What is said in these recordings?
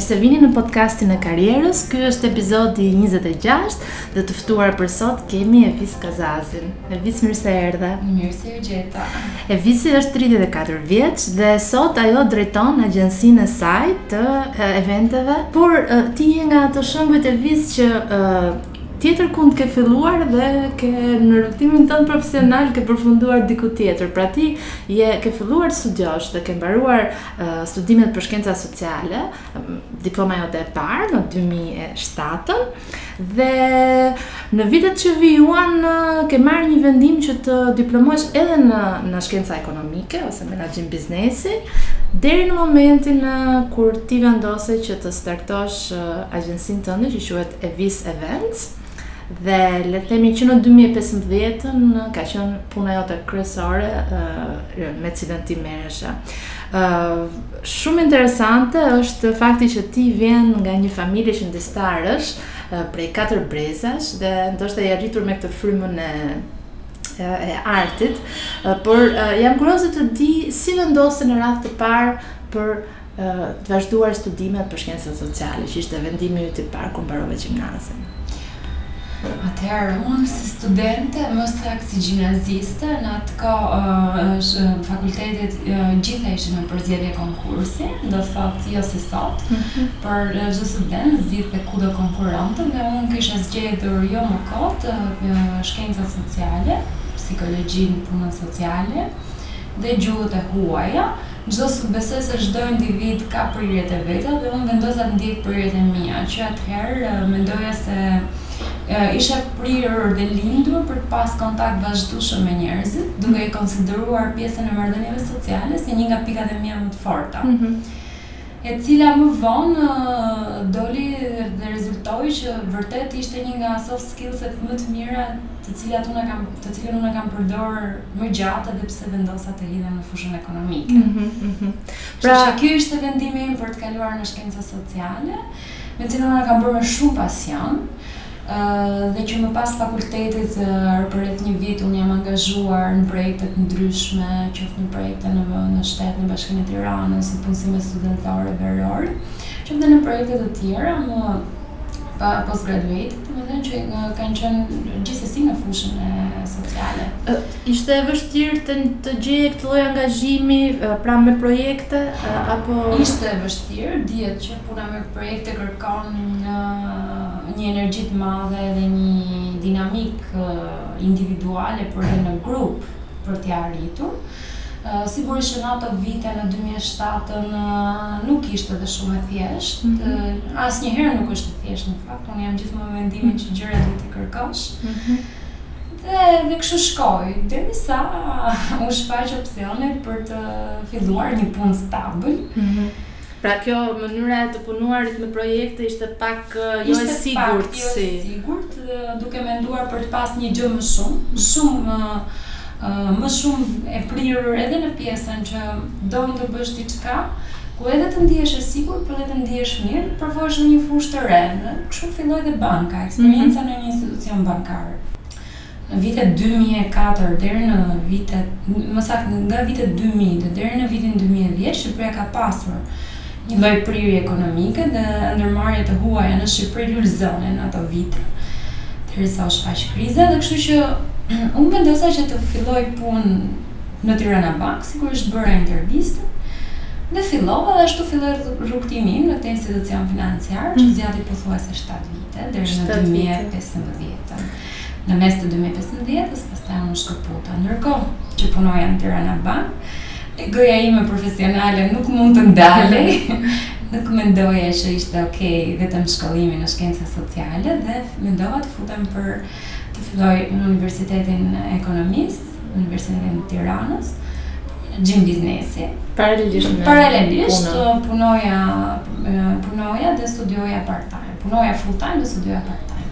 Mirë se vini në podcastin e karrierës, ky është epizodi 26 dhe të ftuar për sot kemi Evis Kazazin. Evis, mirë se erdhe. Mirë se ju gjeta. Evisi është tridhjetë e katër vjeç dhe sot ajo drejton agjencinë e saj të eventeve, por ti je nga ato shembujt Evis që tjetër kund ke filluar dhe ke në rrugëtimin tënd profesional ke përfunduar diku tjetër. Pra ti je ke filluar të studiosh dhe ke mbaruar uh, studimet për shkenca sociale, diploma jote e parë në 2007 Dhe në vitet që vijuan ke marrë një vendim që të diplomohesh edhe në në shkenca ekonomike ose menaxhim biznesi deri në momentin kur ti vendose që të startosh agjencinë tënde që quhet Evis Events dhe le të themi që në 2015 ka qenë puna jote kryesore me të cilën ti merreshe. Shumë interesante është fakti që ti vjen nga një familje qëndistarësh, prej katër brezash dhe ndoshta je rritur me këtë frymën e e artit, por jam kurioze të di si vendose në radhë të parë për të vazhduar studimet për shkencat sociale, që ishte vendimi yt i parë kur mbarove gjimnazin. Atëherë unë si studente, më saktë si gjimnaziste, në atë kohë fakultetet gjitha ishin me përzgjedhje konkursi, do të thotë jo si sot, mhm. por çdo student zgjidhte ku do konkurronte dhe unë kisha zgjedhur jo më kot shkencat sociale, psikologjinë, punën sociale dhe gjuhët e huaja. Çdo, se besoj se çdo individ ka prirjet e veta dhe unë vendosa të ndjek prirjet e mia. Që atëherë mendoja se isha prirur dhe lindur për të pasë kontakt të vazhdueshëm me njerëzit, duke e konsideruar pjesën e marrëdhënieve sociale si një nga pikat e mia më të forta. e cila më vonë doli dhe rezultoi që vërtet ishte një nga soft skills-et më të mira të cilat unë kam, të cilën unë e kam përdorur më gjatë edhe pse vendosa të hidhem në fushën ekonomike. Mm -hmm, mm -hmm. Pra, ky ishte vendimi im për të kaluar në shkenca sociale, të cilën unë e kam bërë me shumë pasion. dhe që më pas fakultetit për rreth një vit unë jam angazhuar në projekte të ndryshme qoftë në projekte në vend në shtet në bashkinë e Tiranës si punësime studentore verore qoftë dhe në projekte të tjera më pas postgraduate domethënë që kanë qenë gjithsesi në fushën sociale Ishte e vështirë të, të gjeje këtë lloj angazhimi pra me projekte apo Ishte e vështirë, dihet që Puna me projekte kërkon një energji të madhe dhe një dinamikë individuale por dhe në grup për t'ia arritur. Sigurisht që në ato vite në dy mijë e shtatën nuk ishte dhe shumë e thjeshtë, mm -hmm. asnjëherë nuk është e thjeshtë në fakt, unë jam gjithmonë me mendimin që gjërat duhet t'i kërkosh. Mm -hmm. Dhe dhe kështu shkoi, derisa u shfaq opsioni për të filluar një punë stabil. Mm -hmm Pra kjo mënyra e të punuarit me projekte ishte pak jo e sigurt si. Ishte pak jo e sigurt, duke menduar për të pas një gjë më shumë, shumë më shumë e prirur edhe në pjesën që do të bësh diçka, ku edhe të ndihesh e sigurt, por edhe të ndihesh mirë, të provosh një fushë të re. Dhe kështu filloi dhe banka, eksperienca në një institucion bankar. Në vitet dy mijë e katër deri në vitet, më saktë nga vitet dy mijë dhe deri në vitin dy mijë e dhjetë, Shqipëria ka pasur një lloj prirje ekonomike dhe ndërmarrjet e huaja në Shqipëri lulëzonin në ato vite, derisa u shfaq kriza dhe kështu që unë vendosa që të filloj punë në Tirana Bank, sigurisht bëra intervistën dhe fillova dhe ashtu filloi rrugëtimi im në këtë institucion financiar që mm. zgjati pothuajse 7 vite deri në 2015. Në mes të dy mijë e pesëmbëdhjetës, pastaj u shkëputa. Ndërkohë që punoja në Tirana Bank, egoja ime profesionale nuk mund të ndalej. nuk mendoja që ishte ok vetëm shkollimi në shkenca sociale dhe mendova të futem për të filloj në Universitetin e Ekonomisë, Universitetin e Tiranës, degën biznes. Paralelisht me punën. Paralelisht punoja punoja dhe studioja part-time. Punoja full-time dhe studioja part-time.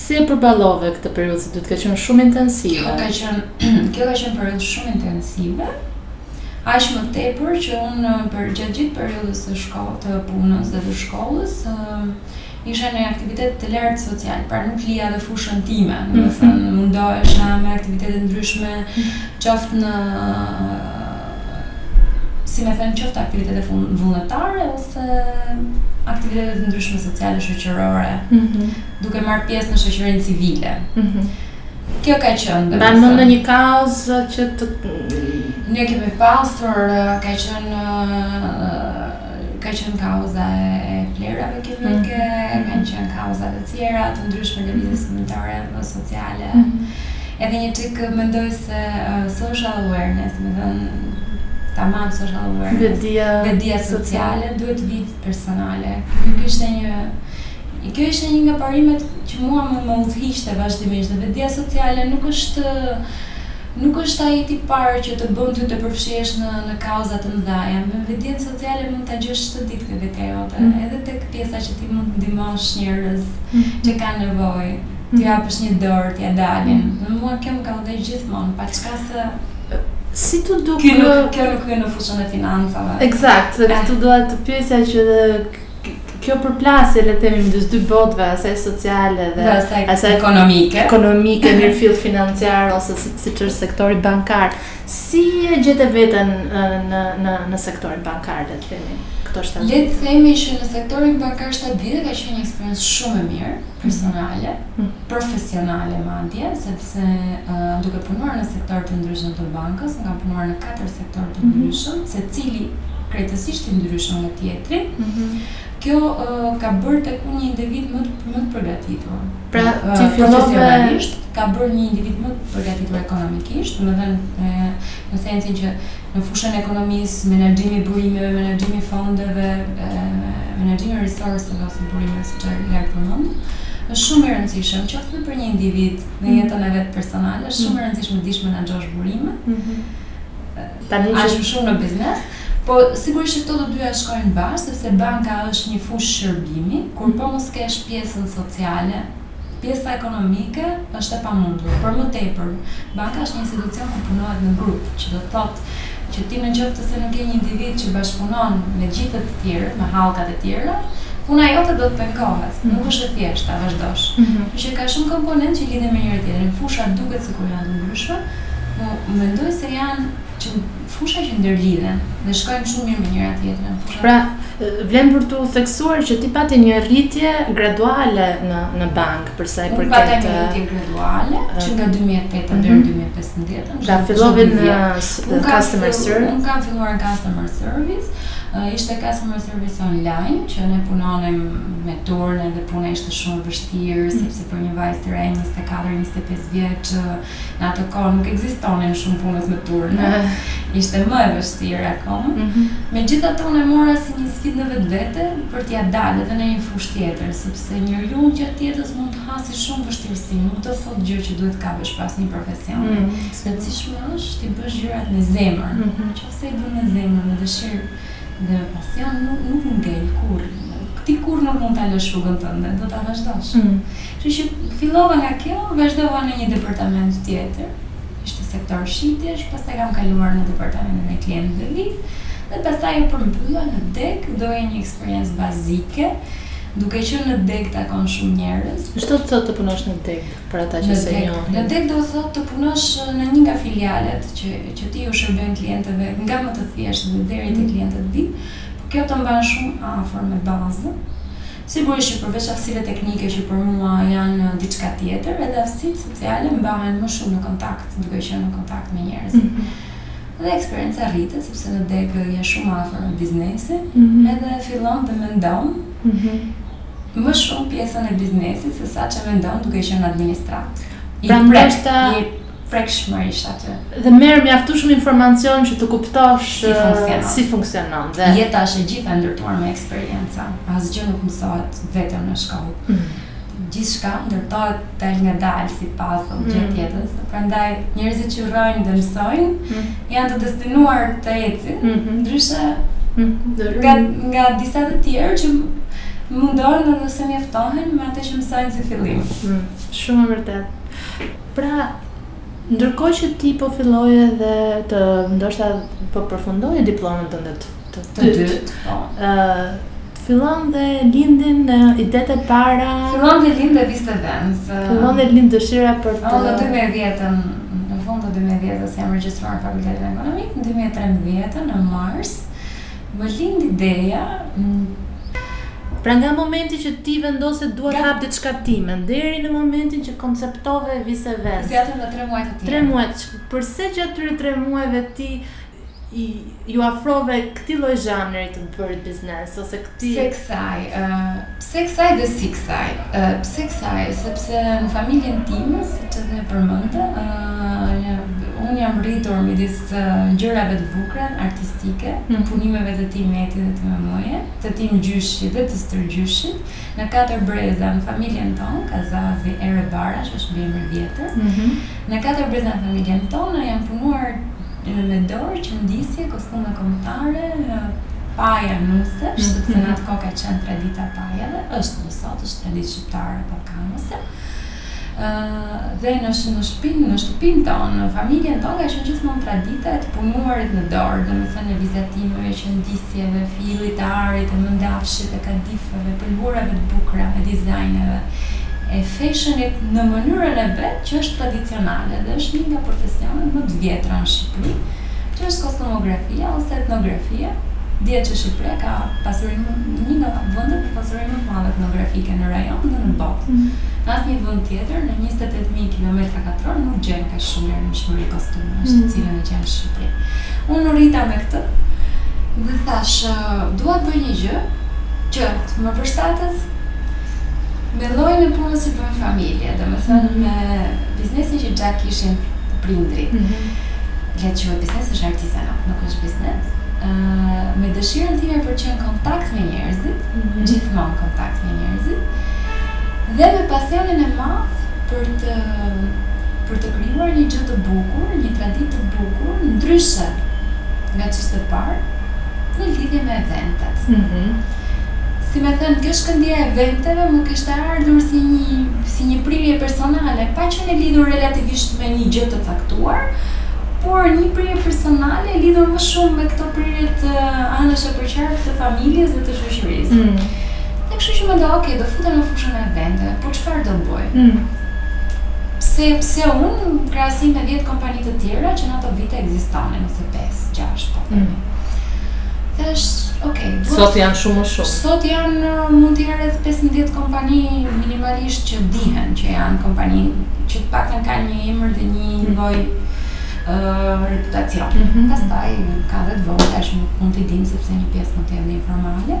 Si e përballove këtë periudhë se duhet të ketë qenë shumë intensive? Kjo ka qenë, kjo ka qenë periudhë shumë intensive, aq më tepër që unë përgjatë gjithë periudhës së shkollës, të punës dhe të shkollës, isha në një aktivitet të lartë social, pra nuk lija dhe fushën time, mm -hmm. domethënë mundohesha me aktivitete të ndryshme, qoftë në si me thënë qoftë aktivitete vullnetare ose aktivitete të ndryshme sociale shoqërore, mm -hmm. duke marrë pjesë në shoqërinë civile. Mm -hmm. Kjo ka qenë. Mban mend një kauzë që të ne kemi pasur ka qenë Ka qenë kauza e plehrave kimike, mm. kanë qenë kauza të tjera, të ndryshme lëvizjes ambientale apo sociale. Mm. Edhe një çik mendoj se uh, social awareness, domethënë tamam social awareness. Vetëdija, vetëdija sociale duhet të vijë personale. Kjo ishte një Kjo ishte një nga parimet që mua më udhëhiqte vazhdimisht dhe vetëdija sociale nuk është Nuk është ai tip parë që të bën ty të përfshihesh në në kauza të mëdhaja. Me vetëdijen sociale mund ta gjesh çdo ditë tek vetja jote, edhe tek pjesa që ti mund të ndihmosh njerëz që kanë nevojë, t'u japësh një dorë, t'ia dalin. Dhe mua kjo më ka udhëhequr gjithmonë, paçka se Si t'u duk kjo nuk kjo nuk hyn në fushën e financave. Eksakt, se këtë dua të pyesja që dhe Kjo përplasje le të themi midis dy botëve, asaj sociale dhe, dhe asaj, asaj ekonomike, ekonomike mirëfilli financiar ose siç është sektori bankar. Si e gjete veten në në në sektorin bankar le të themi? Këto shtatë. Le të themi që në sektorin bankar shtatë vite ka qenë një eksperiencë shumë e mirë, personale, mm. profesionale madje, sepse se duke punuar në sektorë të ndryshëm të bankës, unë kam punuar në katër sektorë të mhm. ndryshëm, mm -hmm. secili krejtësisht i ndryshëm nga tjetri, mm -hmm. kjo uh, ka bërë tek unë një individ më, më të përgatitur. Pra, uh, ti fillove... më ka bërë një individ më të përgatitur ekonomikisht, domethënë në, në sensin që në fushën e ekonomisë, menaxhimi i burimeve, menaxhimi i fondeve, menaxhimi i resurseve ose burimeve siç e lartpërmenda, është shumë e rëndësishëm, qoftë edhe për një individ në mhm. jetën e vet personale, është shumë e mhm. rëndësishme të dish menaxhosh burime. Mhm. Tani që je shumë në biznes, Po sigurisht që këto të dyja shkojnë bashkë sepse banka është një fushë shërbimi, kur po mos kesh pjesën sociale, Pjesa ekonomike është e pamundur. Për më tepër, banka është një institucion ku punohet në grup, që do të thotë që ti në qoftë se nuk je një individ që bashkëpunon me gjithë të tjerët, me hallkat e tjera, puna jote do të pengohet. Nuk është e thjeshtë ta vazhdosh. Kështu që ka shumë komponentë që lidhen me njëri-tjetrin. Fushat duken sikur janë të ndryshme, por mendoj se janë. Që fusha që ndërlidhen dhe shkojnë shumë mirë me njëra tjetrën. Fusha... Pra, vlen për t'u theksuar që ti pati një rritje graduale në në bank për sa i përket. Unë pata një rritje graduale që nga 2008 deri në 2015. Nga fillove në customer service. Unë kam filluar në customer service. Uh, ishte customer service online që ne punonim me turne dhe puna ishte shumë e vështirë mm. sepse për një vajzë të re 24-25 vjeç Në atë kohë nuk ekzistonin shumë punët me turne. Ishte më e vështirë akoma. Mm -hmm. Megjithatë unë e mora si një sfidë në vetvete për t'ia dalë edhe në një fushë tjetër, sepse njeriu gjatë jetës mund të hasi shumë vështirësi, nuk do të thotë gjë që duhet të kapesh pas një profesioni. Mm -hmm. Rëndësishme është t'i bësh gjërat me zemër. Mm -hmm. Qoftë se i bën me zemër, me dëshirë, Dhe me pasion nuk ngel kurrë. Ti kurrë nuk mund ta lësh rrugën tënde, do ta vazhdosh. Kështu që fillova nga kjo, vazhdova në një departament tjetër, ishte sektor shitjesh, pastaj kam kaluar në departamentin e klientëve vip dhe pastaj u përmbylla në degë, doja një eksperiencë bazike, duke qenë në degë takon shumë njerëz. Ç'do të thotë të punosh në degë? për ata që se njohin. Në degë do të thotë të punosh në një nga filialet që që ti u shërben klientëve nga më të thjeshtë dhe deri te klientët vip, por kjo të mban shumë afër me bazën. Sigurisht që përveç aftësive teknike që për mua janë diçka tjetër, edhe aftësitë sociale mbahen më shumë në kontakt, duke qenë në kontakt me njerëzit. Dhe eksperienca rritet sepse në degë je shumë afër me biznesin, edhe fillon dhe mendon më shumë pjesën e biznesit se sa që mendon duke qenë në administratë. I pra, prek, ta... i prekshmërisht aty. Dhe merr mjaftueshëm informacion që të kuptosh si funksionon. Si funksionon dhe... Jeta është e gjitha e ndërtuar me eksperienca. Asgjë nuk mësohet vetëm në shkollë. Mm. Gjithçka ndërtohet dalëngadalë si puzzle mm. gjithë jetës. Prandaj njerëzit që rrojnë dhe mësojnë, mm. janë të destinuar të ecin, mm -hmm. ndryshe mm -hmm. nga, nga disa të tjerë që mundohen dhe nëse mjaftohen me atë që mësojnë si fillim. Mm -hmm. Shumë e vërtetë. Pra, ndërkohë që ti po filloje dhe të ndoshta po përfundoje diplomën tënde të, të, të, të dytë, ë po. Fillon dhe lindin idetë e para. Fillon dhe lind dhe viste vend. Fillon dhe lind dëshira për të. Në 2010-ën, në fund të 2010-ës jam regjistruar në Fakultetin Ekonomik, në 2013 në mars më lind ideja Pra nga momenti që ti vendos se dua të hap diçka timen, deri në momentin që konceptove vise vend. Zgjatën 3 muaj të tjerë. 3 muaj. Përse gjatë këtyre 3 muajve ti iu afrove këtij lloj zhanri të bërit biznes ose këtij Pse kësaj? ë Pse kësaj dhe si kësaj? ë Pse kësaj? Sepse në familjen time, siç edhe e përmenda, ë një unë jam rritur midis gjërave të bukura, artistike, të punimeve të tim eti dhe të sime ëme, të tim gjyshi dhe të stërgjyshit, në katër breza në familjen tonë, Kazazi e Rrebara që është mbiemër i vjetër, Në katër breza në familjen tonë janë punuar me dorë, qëndisje, kostume kombëtare, paja nusesh, sepse në atë kohë ka qenë tradita e pajave, është dhe sot, është traditë shqiptare ballkanase. Ë dhe në në shtëpinë, në shtëpinë tonë, në familjen tonë ka qenë gjithmonë tradita e të punuarit me dorë, domethënë e vizatimeve, qëndisjeve, fillit, të arit, të mëndafshit, të kadifes, e pëlhurave të bukura e dizajneve e feshënit në mënyrën e vet që është tradicionale dhe është një nga profesionet më të vjetra në Shqipëri që është kostumografia ose etnografia dihet që Shqipëria ka pasurinë një nga vendet me pasurinë më të madhe etnografike në rajon dhe në botë mm. në asnjë vend tjetër në 28.000 km katrorë nuk gjen kaq shumë larmishmëri kostumesh mm. të cilën e gjen në Shqipëri unë u rrita me këtë dhe thashë dua të bëj një gjë Që të më përshtatej me llojin e punës që bën familja, domethënë mm -hmm. me biznesin që gjatë kishin prindrit. Mm -hmm. Le të quhet biznes, është artizanat, nuk është biznes. Uh, me dëshirën time për të qenë në kontakt me njerëzit, mm -hmm. gjithmonë kontakt me njerëzit, dhe me pasionin e madh për të për të krijuar një gjë të bukur, një traditë të bukur, ndryshe nga ç'ishte parë, në lidhje me eventet. Mhm. Si me thënë, kjo shkëndija e eventeve më kishte ardhur si një si një prirje personale, pa qenë e lidhur relativisht me një gjë të caktuar, por një prirje personale e lidhur më shumë me këto prirje të anës së përqark të familjes dhe të shoqërisë. Mhm. Dhe kështu që mendova, ok, do futem në fushën e eventeve, po çfarë do bëj? Mhm. Pse pse unë në krahasim me dhjetë kompani të tjera që në ato vite ekzistonin. pesë, gjashtë, po themi. Mm. Thash, ok, duhet... Sot janë shumë më shumë. Sot janë mund të jenë rreth 15 kompani minimalisht që dihen që janë kompani që të paktën kanë një emër dhe një mm. lloj uh, reputacion. Mm -hmm. Pastaj ka edhe të vogla, s' mund t'i dim sepse një pjesë mund të jenë informale.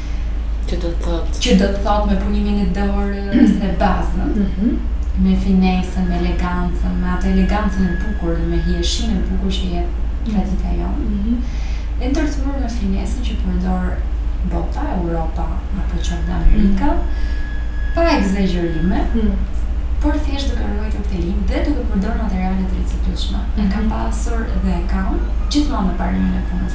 Që do të thotë? Që do të thotë me punimin e dorës, me bazën, mm -hmm. me finesën, me elegancën, me atë elegancën e bukur dhe me hijeshinë e bukur që jep mhm. tradita jonë. Mm -hmm. E ndërthurur me finesën që përdor bota, Europa, apo qoftë dhe Amerika, mm -hmm. pa ekzagjerime, mm -hmm. por thjesht duke ruajtur stilin dhe duke përdor materiale të riciklueshme. Mm -hmm. E kam mhm. pasur dhe e kam gjithmonë në parimin e punës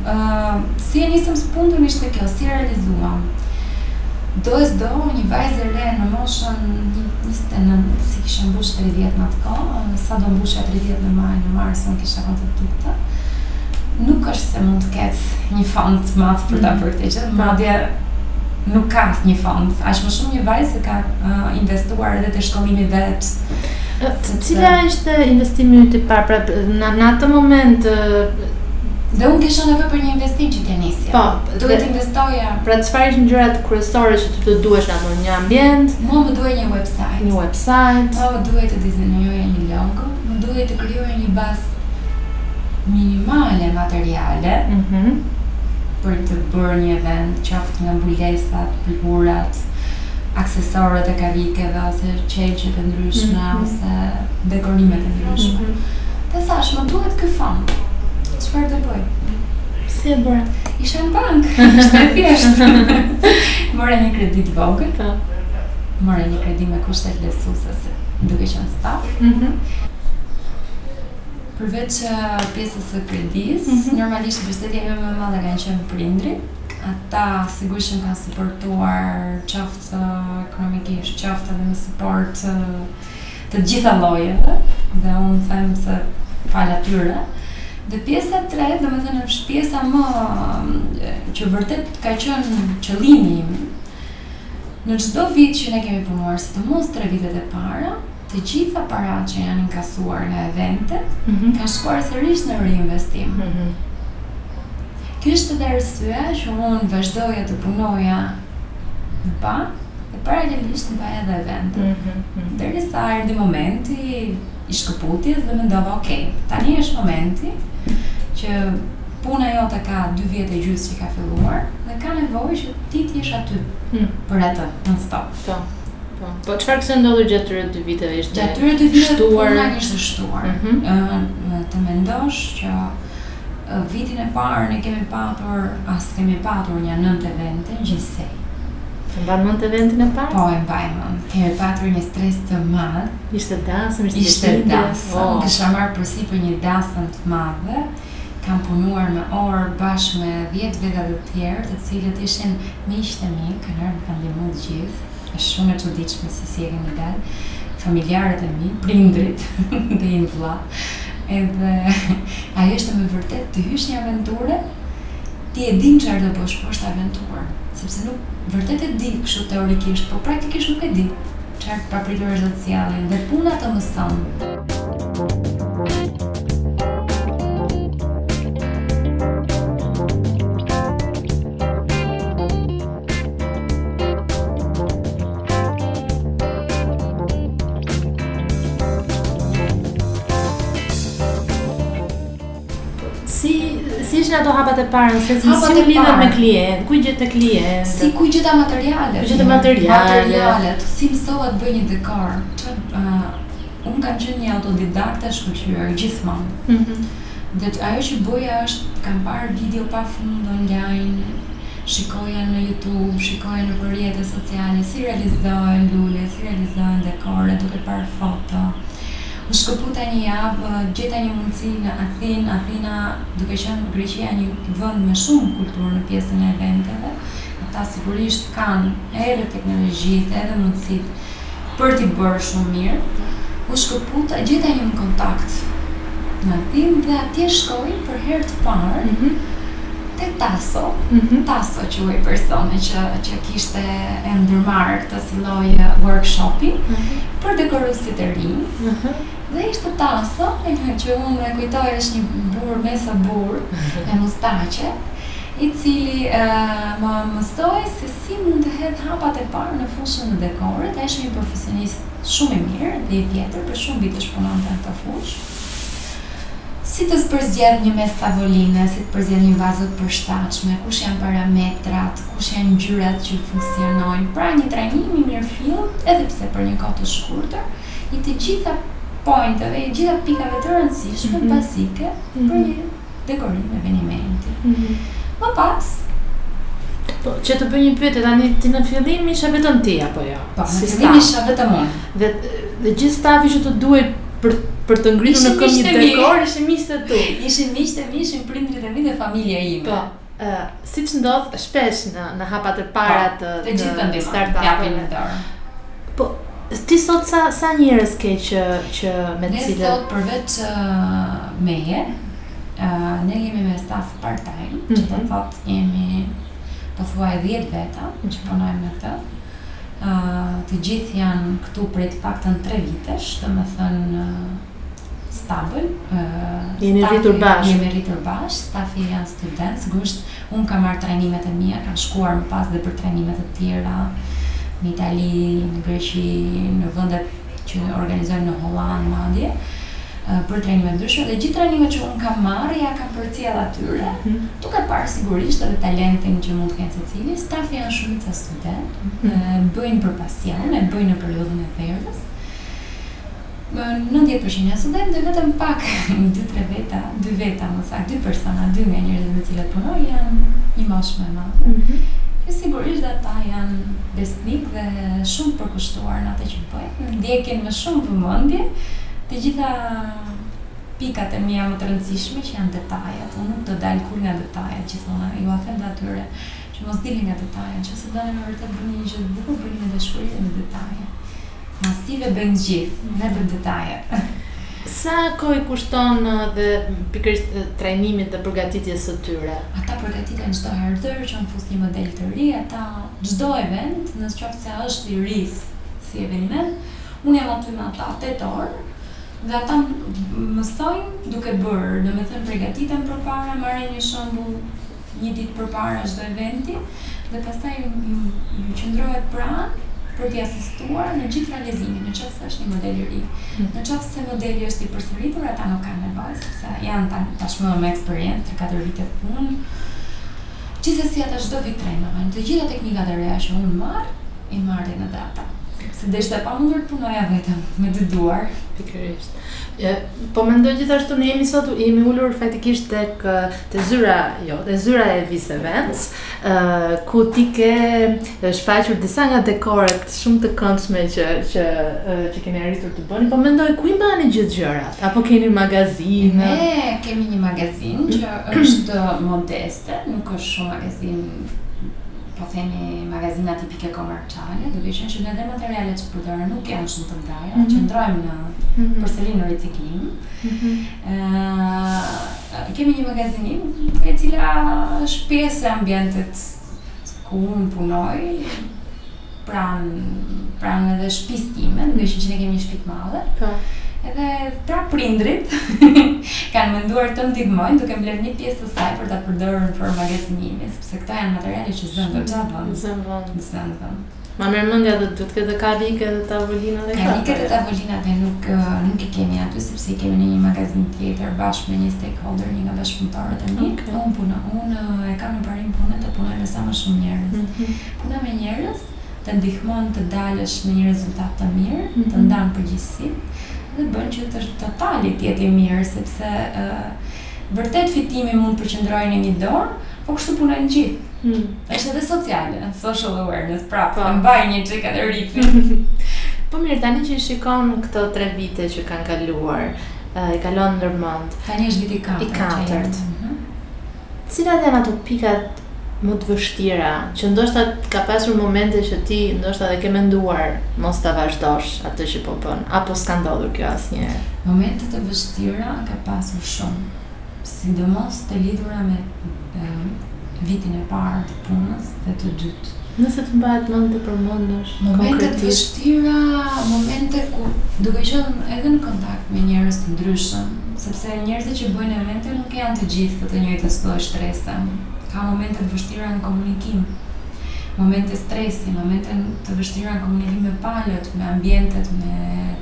Si e nisëm së fundmi ishte kjo, si e realizuam. Do e s'do, një vajzë e re në moshën njëzet e nëntë, s'i kisha mbush tridhjetë n'atë kohë, sa do mbushja tridhjetë në maj, në mars unë kisha vënë të dytë, nuk është se mund të ketë një fond të madh për ta bërë këtë gjë, madje nuk ka asnjë fond, aq më shumë një vajzë që ka investuar edhe te shkollimi i vet. Cila ishte investimi yt i parë? Pra në atë moment Dhe unë kisha nevojë për një investim që të nisja. Po, duhet të investoja. Pra çfarë ishin gjërat kryesore që ty të duheshin apo një ambient? Mua më duhej një website. Një website. Po, më duhej të dizenjoja një logo, më duhej të krijoja një bazë minimale materiale. Mhm. Mm për të bërë një event, qoftë nga mbulesat, pëlhurat, aksesorët e karrigeve ose qelqet e ndryshme mm -hmm. ose ose dekorimet e ndryshme. Dhe thash, më duhet ky fond. Çfarë të bëj? Si e bëra? Isha në bankë, ishte e thjeshtë. Mora një kredi të vogël. Po. Mora një kredi me kushte lehtësuese duke qenë staf. Mhm. Përveç pjesës së kredisë, mhm. normalisht mbështetja ime më e madhe kanë qenë prindrit. Ata sigurisht më kanë suportuar qoftë ekonomikisht, qoftë edhe me suport të të gjitha llojeve dhe unë them se fal atyre. Dhe pjesa e tretë, domethënë është pjesa më që vërtet ka qenë qëllimi im. Në çdo vit që ne kemi punuar, sidomos tre vitet e para, të gjitha paratë që janë inkasuar nga eventet, mm -hmm. kanë shkuar sërish në riinvestim. Mm -hmm. Kjo është edhe arsyeja që unë vazhdoja të punoja bankë, e paralelisht bëja edhe event. Mm -hmm. Derisa erdhi momenti i shkëputjes dhe mendova, ok, tani është momenti që puna jote ka dy vjet e gjysë që ka filluar dhe ka nevojë që ti t'i jesh aty mm. për atë, nonstop. Po, po, po, çfarë kishte ndodhur gjatë këtyre dy viteve ishte shtuar? Gjatë këtyre dy viteve puna ishte shtuar. Mm -hmm. uh, të mendosh që Vitin e parë ne kemi patur, a s'kemi patur nja nëntë evente gjithsej. E mban mend eventin e parë? Po, e mbaj mend. Kemi patur një stres të madh. Ishte dasëm, ishte Ishte ditëlindje. dasëm, Oh, kisha marrë përsipër një dasëm të madhe. Kam punuar me orë bashkë me dhjetë veta të tjerë, të cilët ishin miqtë e mi, kanë ardhur, më kanë ndihmu të gjithë. Është shumë e çuditshme se si ia kemi dalë. Familjarët e mi, prindërit, dhe im vëlla. Edhe ajo ishte me vërtet të hysh në një aventurë, ti e di çfarë do bësh, po është aventurë, sepse nuk vërtet e di kështu teorikisht, po praktikisht nuk e di çfarë të papritura do të sjellin dhe puna të mëson. ishin ato hapat e parë në sensin si u lidhët me klientë, ku gjetët klientë? Si ku gjeta materialet? Ku gjeta materialet? Materialet, si mësova të bëj një dekor? Çë uh, unë kam qenë një autodidakte e shkëlqyer gjithmonë. Mhm. Mm dhe ajo që bëja është kam parë video pa fund online, shikoja në youtube, shikoja nëpër rrjete sociale si realizohen lule, si realizohen dekore, duke parë foto. U shkëputa një javë, gjeta një mundësi në Athinë, Athina duke qenë Greqia një vend me shumë kulturë në pjesën e eventeve, ata sigurisht kanë edhe teknologjitë edhe mundësitë për t'i bërë shumë mirë, u shkëputa, gjeta një kontakt në Athinë dhe atje shkoj për herë të parë mm -hmm. te Taso, mm -hmm. Taso quhej personi që kishte e ndërmarrë këtë si lloj workshopi mm -hmm. për dekoruesit e rinj. Mm -hmm. Dhe ishte Taso, e një që unë e kujtoj është një burrë mesoburrë, mm -hmm. me mustaqe, i cili uh, më mësoi se Si mund të hedh hapat e parë në fushën e dekorit? Ai është një profesionist shumë i mirë dhe i vjetër, prej shumë vitesh punonte në këtë fushë. Si të përzgjedh një mes tavoline, si të përzgjedh një vazo të përshtatshme, kush janë parametrat, kush janë ngjyrat që funksionojnë, pra një trajnim i mirëfilltë, edhe pse për një kohë të shkurtër, i të gjitha pointeve, i të gjitha pikave të rëndësishme, bazike, për një dekorim evenimenti. Mm -hmm. Më pas, Po, që të bëj një pyetje tani ti në fillim ishe vetëm ti apo jo? Po, në fillim isha vetëm unë. Dhe dhe gjithë stafi që të duhej për për të ngritur në këmbë një dekor, ishin miqtë e tu. Ishin miqtë e mi, ishin prindërit e mi dhe familja ime. Po. Ë, siç ndodh shpesh në në hapat e para po, të të gjithë në startup japin një dorë. Po, ti sot sa sa njerëz ke që që me të cilët sot përveç uh, meje, ë uh, ne jemi me staf part time, mm -hmm. që do të mhm. thotë jemi pothuaj 10 veta që mhm. punojmë me këtë. ë uh, të gjithë janë këtu prej të paktën 3 vitesh, domethënë uh, stafin. Jemi rritur bashkë. Jemi rritur bashkë, stafi janë studentë, sigurisht unë kam marrë trajnimet e mia, kam shkuar më pas dhe për trajnime të tjera në Itali, në Greqi, në vende që organizojnë në Holandë madje për trajnime të ndryshme dhe gjithë trajnimet që unë kam marrë ia kam përcjellë atyre, mm -hmm. duke parë sigurisht edhe talentin që mund të kenë secili, stafi janë shumica studentë, mm -hmm. bëjnë për pasion, e bëjnë në periudhën e verës, Më nëntëdhjetë për qind janë studentë dhe vetëm pak dy tre veta, dy veta më saktë, dy persona, dy nga njerëzit me të cilat punoj janë në moshë më e madhe, që sigurisht dhe ata janë besnikë dhe shumë të përkushtuar në atë që bëjnë dhe ndjekin me shumë vëmendje të gjitha pikat e mia më të rëndësishme që janë detajet. Unë nuk do dal kurrë nga detajet, gjithmonë iua them dhe atyre. që mos dilni nga detajet, nëqoftëse doni me vërtet bëni një gjë të bukur bëni me dashuri dhe me detaje. Masive bëjnë të gjithë, ne bëjmë detaje. Sa kohë i kushton dhe pikërisht trajnimit dhe përgatitjes së tyre? Ata përgatiten çdo herë që unë fus një model të ri, ata çdo event, në qoftë se është i ri si eveniment, unë jam aty me ata tetë orë dhe ata mësojnë duke bërë, domethënë pregatiten përpara, marrin një shembull, një ditë përpara çdo eventi dhe pastaj ju qëndroj pranë për t'i asistuar në gjithë realizimin, në qoftë se është një model i ri. Në qoftë se modeli është i përsëritur, ata nuk kanë nevojë, sepse janë tashmë me eksperiencë, 3-4 vite punë. Gjithsesi ata çdo vit trajnohen. Të gjitha teknikat e reja që unë marr, i marr edhe ata. Sepse do ishte e pamundur të punoja vetëm me dy duar. Pikërisht. Po mendoj gjithashtu ne jemi sot jemi ulur faktikisht tek Te zyra jo, te zyra e Vis Events, ë ku ti ke shfaqur disa nga dekoret shumë të këndshme që që që keni arritur të bëni, po mendoj ku i mbani gjithë gjërat? Apo keni magazinë? Ne kemi një magazinë që është modeste, nuk është shumë magazinë po themi magazina tipike komerciale, duke qenë që ne dhe materialet që përdorim nuk janë shumë të mëdha, mm -hmm. qëndrojmë në mm -hmm. porselin në riciklim. Mm -hmm. Kemi një magazinë e cila është pjesë e ambientit ku unë punoj, pranë pranë edhe shpisë time, duke qenë që ne kemi një shtëpi të madhe. Po. Edhe pra prindrit kanë menduar të ndihmojnë duke më lënë një pjesë të saj për ta përdorur për magazinimin, sepse këta janë materiale që zënë vend. Zënë vend. Zënë vend. Ma merr mendja dhe duhet të ketë dhe karrige dhe tavolina dhe këto. Karriget e tavolinat ne nuk nuk i kemi aty sepse i kemi në një magazinë tjetër bashkë me një stakeholder, një nga bashkëpunëtorët e mi. Okej. Unë punoj, unë e kam në parim punën të punoj me sa më shumë njerëz. Puna me njerëz të ndihmon të dalësh me një rezultat të mirë, të ndan përgjegjësitë dhe bën që totali të jetë i mirë, sepse vërtet fitimi mund të përqendrohet në një dorë, po kështu punojnë gjithë. Hmm. Është edhe sociale, social awareness, pra, po. mbaj një çik atë ritmin. po mirë, tani që i shikon këto tre vite që kanë kaluar, i kalon ndërmend. Tani është viti i katërt. I katërt. Mhm. Cilat janë ato pikat më të vështira, që ndoshta ka pasur momente që ti ndoshta dhe ke menduar mos ta vazhdosh atë që po bën, apo s'ka ndodhur kjo asnjëherë? Momente të vështira ka pasur shumë, sidomos të lidhura me vitin e parë të punës dhe të dytë. Nëse të mbahet mend të përmendësh momente të vështira, momente ku duke qenë edhe në kontakt me njerëz të ndryshëm, sepse njerëzit që bëjnë evente nuk janë të gjithë të të njëjtës lloj strese. Ka momente të vështira në komunikim, momente stresi, momente të vështira në komunikim me palët, me ambientet, me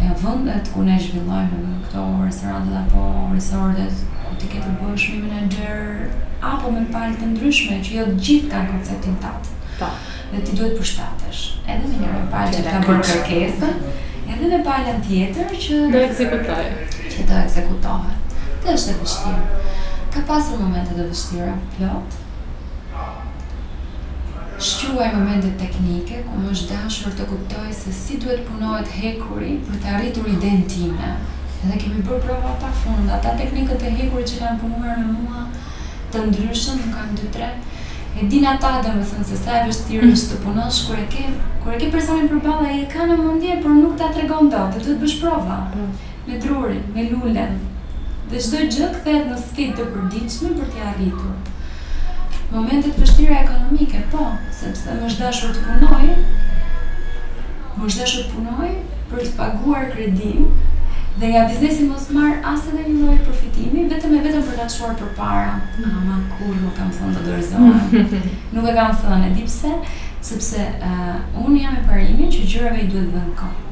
Në vendet ku ne zhvillojmë këto restorantet apo resortet ku ti ke të bësh me menaxher apo me palë të ndryshme që jo të gjithë kanë konceptin tat. Po. Dhe ti duhet përshtatesh edhe me njërën palë që ka bërë kërkesën, edhe me palën tjetër që do ekzekutojë. Që do ekzekutohet. Dhe është e vështirë. Ka pasur momente të vështira, plot. shquaj momente teknike ku më është dashur të kuptoj se si duhet punohet hekuri për të arritur idenë time dhe kemi bërë prova pa fund ata teknikët e hekurit që kanë punuar me mua të ndryshëm unë kam dy tre e dinë ata domethënë se sa e vështirë është të punosh kur e ke kur e ke personin përballë ai e ka në mendje por nuk ta tregon dot dhe duhet bësh prova me drurin, me lulen dhe çdo gjë kthehet në sfidë të përditshme për t'i arritur. Momente të vështira ekonomike, po, sepse m'është dashur të punoj, m'është dashur të punoj për të paguar kredinë dhe nga biznesi mos marr as edhe një lloj përfitimi, vetëm e vetëm për ta çuar përpara. Ama kurrë nuk kam thënë do dorëzohem. Nuk e kam thënë, e di pse? Sepse unë jam e parimit që gjërave i duhet dhënë kohë.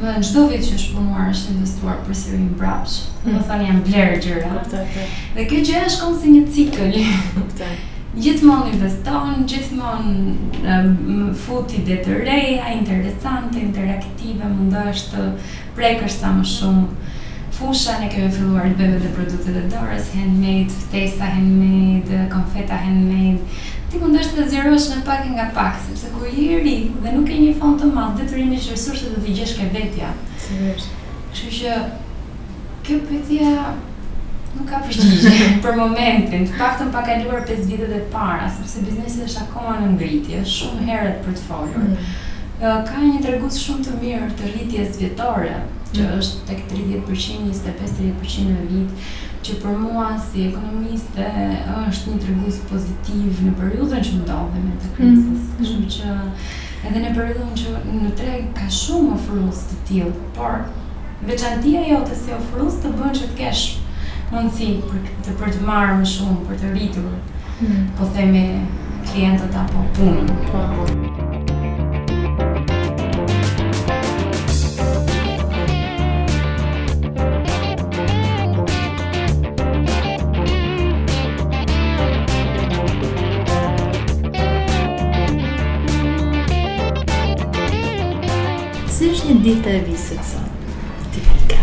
Dhe në çdo vit që është punuar është investuar përsëri mbrapsh. Mm. Domethënë janë blerë gjëra. Dhe kjo gjëja shkon si një cikël. gjithmonë investon, gjithmonë fut ide të reja, interesante, interaktive, mundohesh të prekësh sa më shumë fusha, ne kemi filluar të bëjmë edhe produktet e dorës, handmade, ftesa handmade, konfeta handmade. Ti mundohesh të zgjerohesh pak nga pak, Sepse kur je i ri dhe nuk ke një fond të madh detyrimisht që resurset do t'i gjesh ke vetja. Sigurisht. Kështu që kjo pyetje nuk ka përgjigje për momentin, të paktën pa kaluar pesë vitet e para, sepse biznesi është akoma në ngritje, shumë herët për të folur. Mm. Ka një tregues shumë të mirë të rritjes vjetore, që mm. është tek 30%, 25-30% në vit. që për mua si ekonomiste është një tregues pozitiv në periudhën që ndodhemi të krizës. Mm -hmm. Kështu që edhe në periudhën që në treg ka shumë ofrues të tillë, por veçantia jote si ofrues të bën që të kesh mundësi për të, për të marrë më shumë, për të rritur po themi klientët apo punën. Po, po. Si është një ditë e Visit sot? Tipike.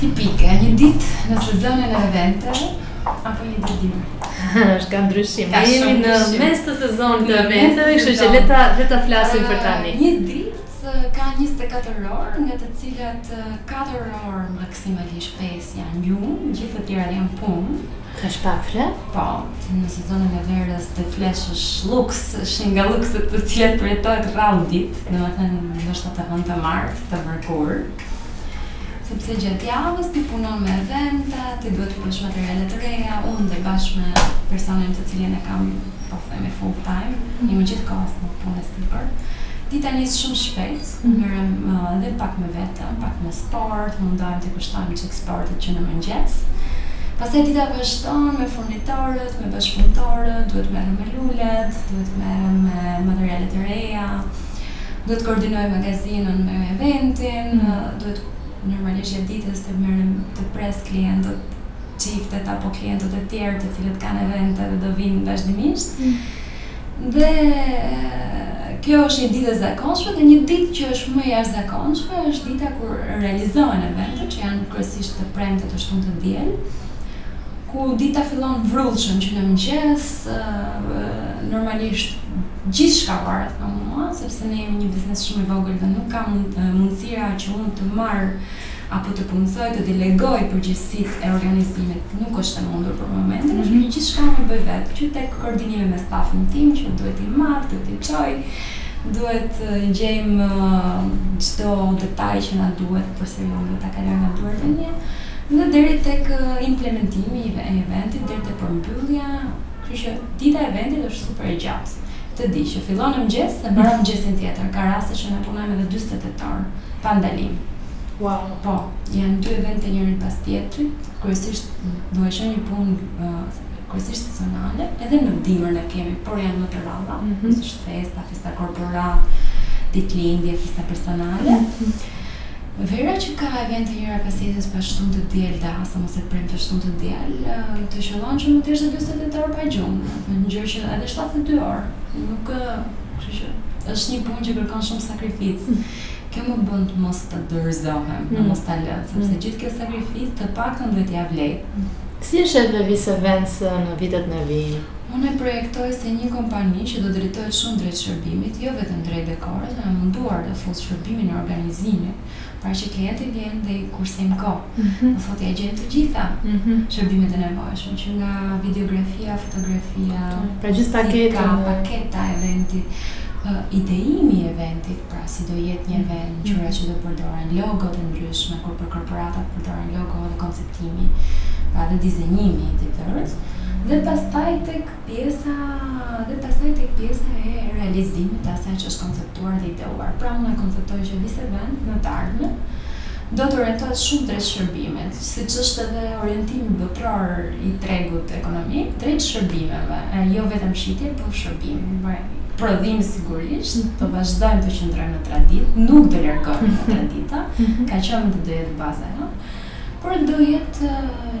Tipike, një ditë në sezonin e eventeve, apo një ditë dimri. Është ka ndryshim. Tani jemi në mes të sezonit të eventeve, kështu që le të le të flasim për tani. Një ditë ka 24 orë, nga të cilat 4 orë maksimalisht 5 janë gjumë, gjitha të tjerat janë punë. Kaq pak fle? Po, në sezonin e verës të flesh është luks, është nga lukset të cilat përjetohet rrallë ditë, domethënë, ndoshta të hënë të martë, të mërkurë. Sepse gjatë javës ti punon me evente, ti duhet të bësh materiale të reja, unë dhe bashkë me personin të cilin e kam, po themi full time, jemi gjithë kohës në punë e sipër. Dita nis shumë shpejt, mhm. merrem edhe pak me vete, pak me sport, mundohem t'i kushtohem çik sportit që në mëngjes. Pastaj dita vazhdon me furnitorët, me bashkëpunëtorët, duhet merrem me lulet, duhet merrem me materiale të reja, duhet koordinoj magazinën me eventin, duhet normalisht gjatë ditës të merrem të pres klientët, çiftet apo klientët e tjerë të cilët kanë evente dhe do vinë vazhdimisht. Mm. Dhe kjo është një ditë e zakonshme dhe një ditë që është më e jashtëzakonshme është dita kur realizohen eventet që janë kryesisht të premte të shtunë të diel, ku dita fillon vrullshëm që në mëngjes, se normalisht gjithçka varet nga mua, sepse ne jemi një biznes shumë i vogël dhe nuk kam mundësira që unë të marr apo të punësoj, të delegoj përgjegjësitë e organizimit, nuk është e mundur për momentin, kështu që gjithçka unë e bëj vetë, që tek koordinimi me stafin tim që duhet t'i marr, duhet t'i çoj, duhet të gjejmë çdo detaj që na duhet përsëri unë duhet ta kaloj nga duart e mia dhe deri tek implementimi i eventit, deri tek Përmbyllja, kështu që dita e eventit është super e gjatë. Ti e di që fillon në mëngjes dhe mbaron në mëngjesin tjetër. Ka raste që ne punojmë edhe dyzet e tetë orë pa ndalim. Wow. Po, janë dy evente njërin pas tjetrit, kryesisht duke qenë një punë kryesisht sezonale, edhe në dimër ne kemi, por janë më të rralla, mm -hmm. si festa, festa korporate, ditëlindje, festa personale. Mm -hmm. Vera që ka evente njëra pas tjetrës të shtunë të diel ose të premte shtunë të diel të qëllon që mund të jesh dyzet e tetë orë pa gjumë ndonjëherë edhe shtatë e dy orë nuk kështu që është një punë që kërkon shumë sakrificë kjo më bën të mos dorëzohem mm. mos ta lë sepse mm. gjithë kjo sakrificë të paktën duhet t'ia vlej si e sheh Vis Events në vitet në vijim Unë e projektoj si një kompani që do drejtohet shumë drejt shërbimit, jo vetëm drejt dekorit, jam munduar të fus shërbimin e organizimit, pra që klienti vjen dhe i kursejmë kohë, domethënë ia gjejmë të gjitha shërbimet e nevojshme, që nga videografia, fotografia, pra gjithë paketën, paketa e eventit, ideimi i eventit, pra si do jetë një event, ngjyrat që do përdoren, logot e ndryshme, kur për korporatat përdoren logo dhe konceptet. projektimi, pra dhe dizenjimi i të tërës, dhe pastaj tek pjesa dhe pastaj tek pjesa e realizimit të asaj që është konceptuar dhe ideuar. Pra unë e konceptoj që Visevent në të ardhmen do të orientohet shumë drejt shërbimit, siç është edhe orientimi botëror i tregut ekonomik drejt shërbimeve, e jo vetëm shitje, por shërbim. Prodhim sigurisht, mm -hmm. të vazhdojmë të qëndrojmë në traditë, nuk do largohemi nga tradita, mm -hmm. ka qenë dhe do jetë baza, no? Por do jetë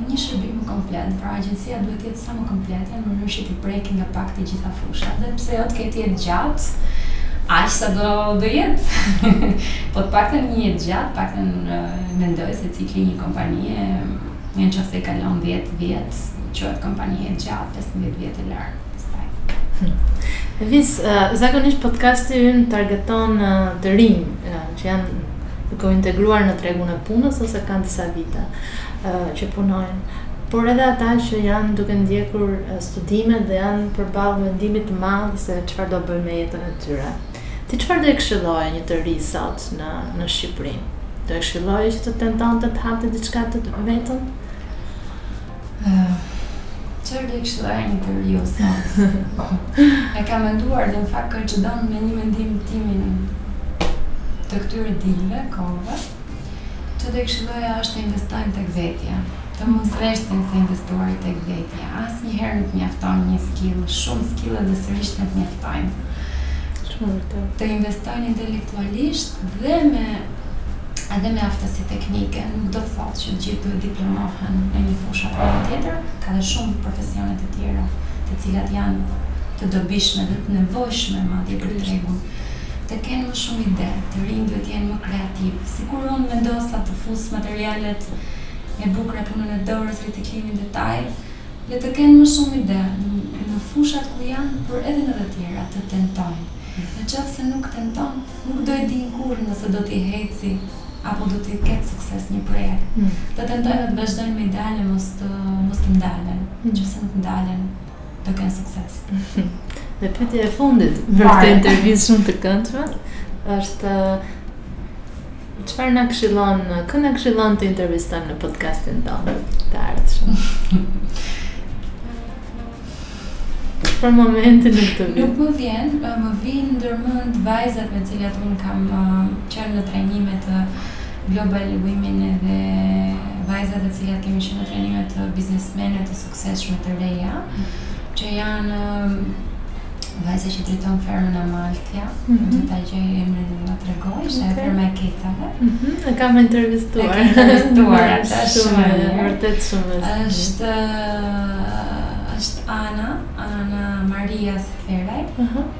një shërbim më komplet, pra agjencia duhet të jetë sa më komplete në mënyrë që t'i preki nga pak të gjitha fusha dhe pse jo të ketë jetë gjatë, aq sa do do jetë. po të paktën një jetë gjatë, të paktën mendoj se cikli i një kompanie, në qoftë se i kalon 10 vjet, quhet kompani jetëgjatë, 15 vjet e lart. Vis, zakonisht podcasti ynë targeton të rinj, që janë duke u integruar në tregun e punës ose kanë disa vite që punojnë, por edhe ata që janë duke ndjekur studimet dhe janë përballë vendimit të madh se çfarë do bëjnë me jetën e tyre. Ti çfarë do e këshilloje një të ri sot në në Shqipëri? Do e këshilloje që të tentonte të hapte diçka të vetën? Çfarë do këshilloja një të riu sot? E kam menduar dhe në fakt koinçidon me një mendim timin të këtyre ditëve, kohëve, ça do i këshilloja është të investojnë tek vetja, të mos reshtin se investuari tek vetja, asnjëherë nuk njafton një skill, shumë skille dhe sërish nuk njaftojnë. Të investojnë intelektualisht dhe me edhe me aftësi teknike nuk do të thotë që të gjithë duhet diplomohen në një fushë apo në një tjetër, ka dhe shumë profesione të tjera të cilat janë të dobishme dhe të nevojshme madje për tregun, të kenë më shumë ide, të rinjtë duhet të jenë më kreativë, sikur unë vendosa të fus materialet e bukura punën e dorës, riciklimin detaj, le të kenë më shumë ide në fushat ku janë por edhe në të tjera të tentojnë, në qoftë se nuk tenton. Nuk do e dinë kurrë nëse do t'i eci apo do të ketë sukses një projekt. Të tentojnë dhe të vazhdojnë me ideale, mos të, mos të ndalen. Nëse nuk ndalen, do kenë sukses. Dhe pyetja e fundit për këtë intervistë shumë të këndshme është çfarë na këshillon, kë na këshillon të intervistojmë në podcastin tonë të ardhshëm. për momentin nuk të vjen. Nuk më vjen, më vijnë ndërmend vajzat me të cilat unë kam qenë në trajnime të Global Women dhe vajzat të cilat kemi qenë në trajnime të biznesmeneve të suksesshme të reja, që janë vajza që drejton fermën e Maltës Ja, do ta gjej emrin dhe ta tregoj, se e me ketave. Mhm, e kam intervistuar. E kam intervistuar, atë shumë, e vërtetë shumë. Është, është Ana, Ana Maria Seferaj. Mhm.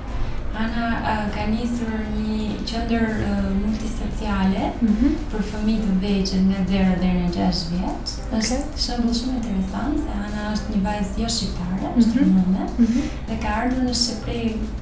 Ana ka nisur një qendër multisociale mhm. për fëmijë të vegjël nga 0 deri në 6 vjeç. Është shumë shumë interesant se Ana është një vajzë jo shqiptare, është mhm. nënë dhe ka ardhur në Shqipëri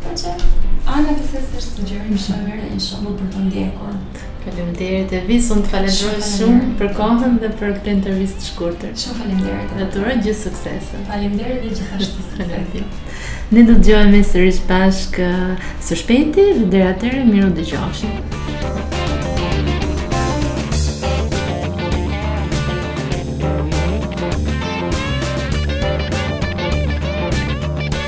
Po që, Ana të themi është sugjerim shumë i mirë, një shembull për të ndjekur. Faleminderit Evis, unë të falënderoj shumë për kohën dhe për këtë intervistë të shkurtër. Shumë faleminderit. Dhe të uroj gjithë sukseset. Faleminderit dhe gjithashtu suksese. Ne do të dëgjojmë sërish bashkë uh, së shpejti dhe deri atëherë mirudëgjofshim.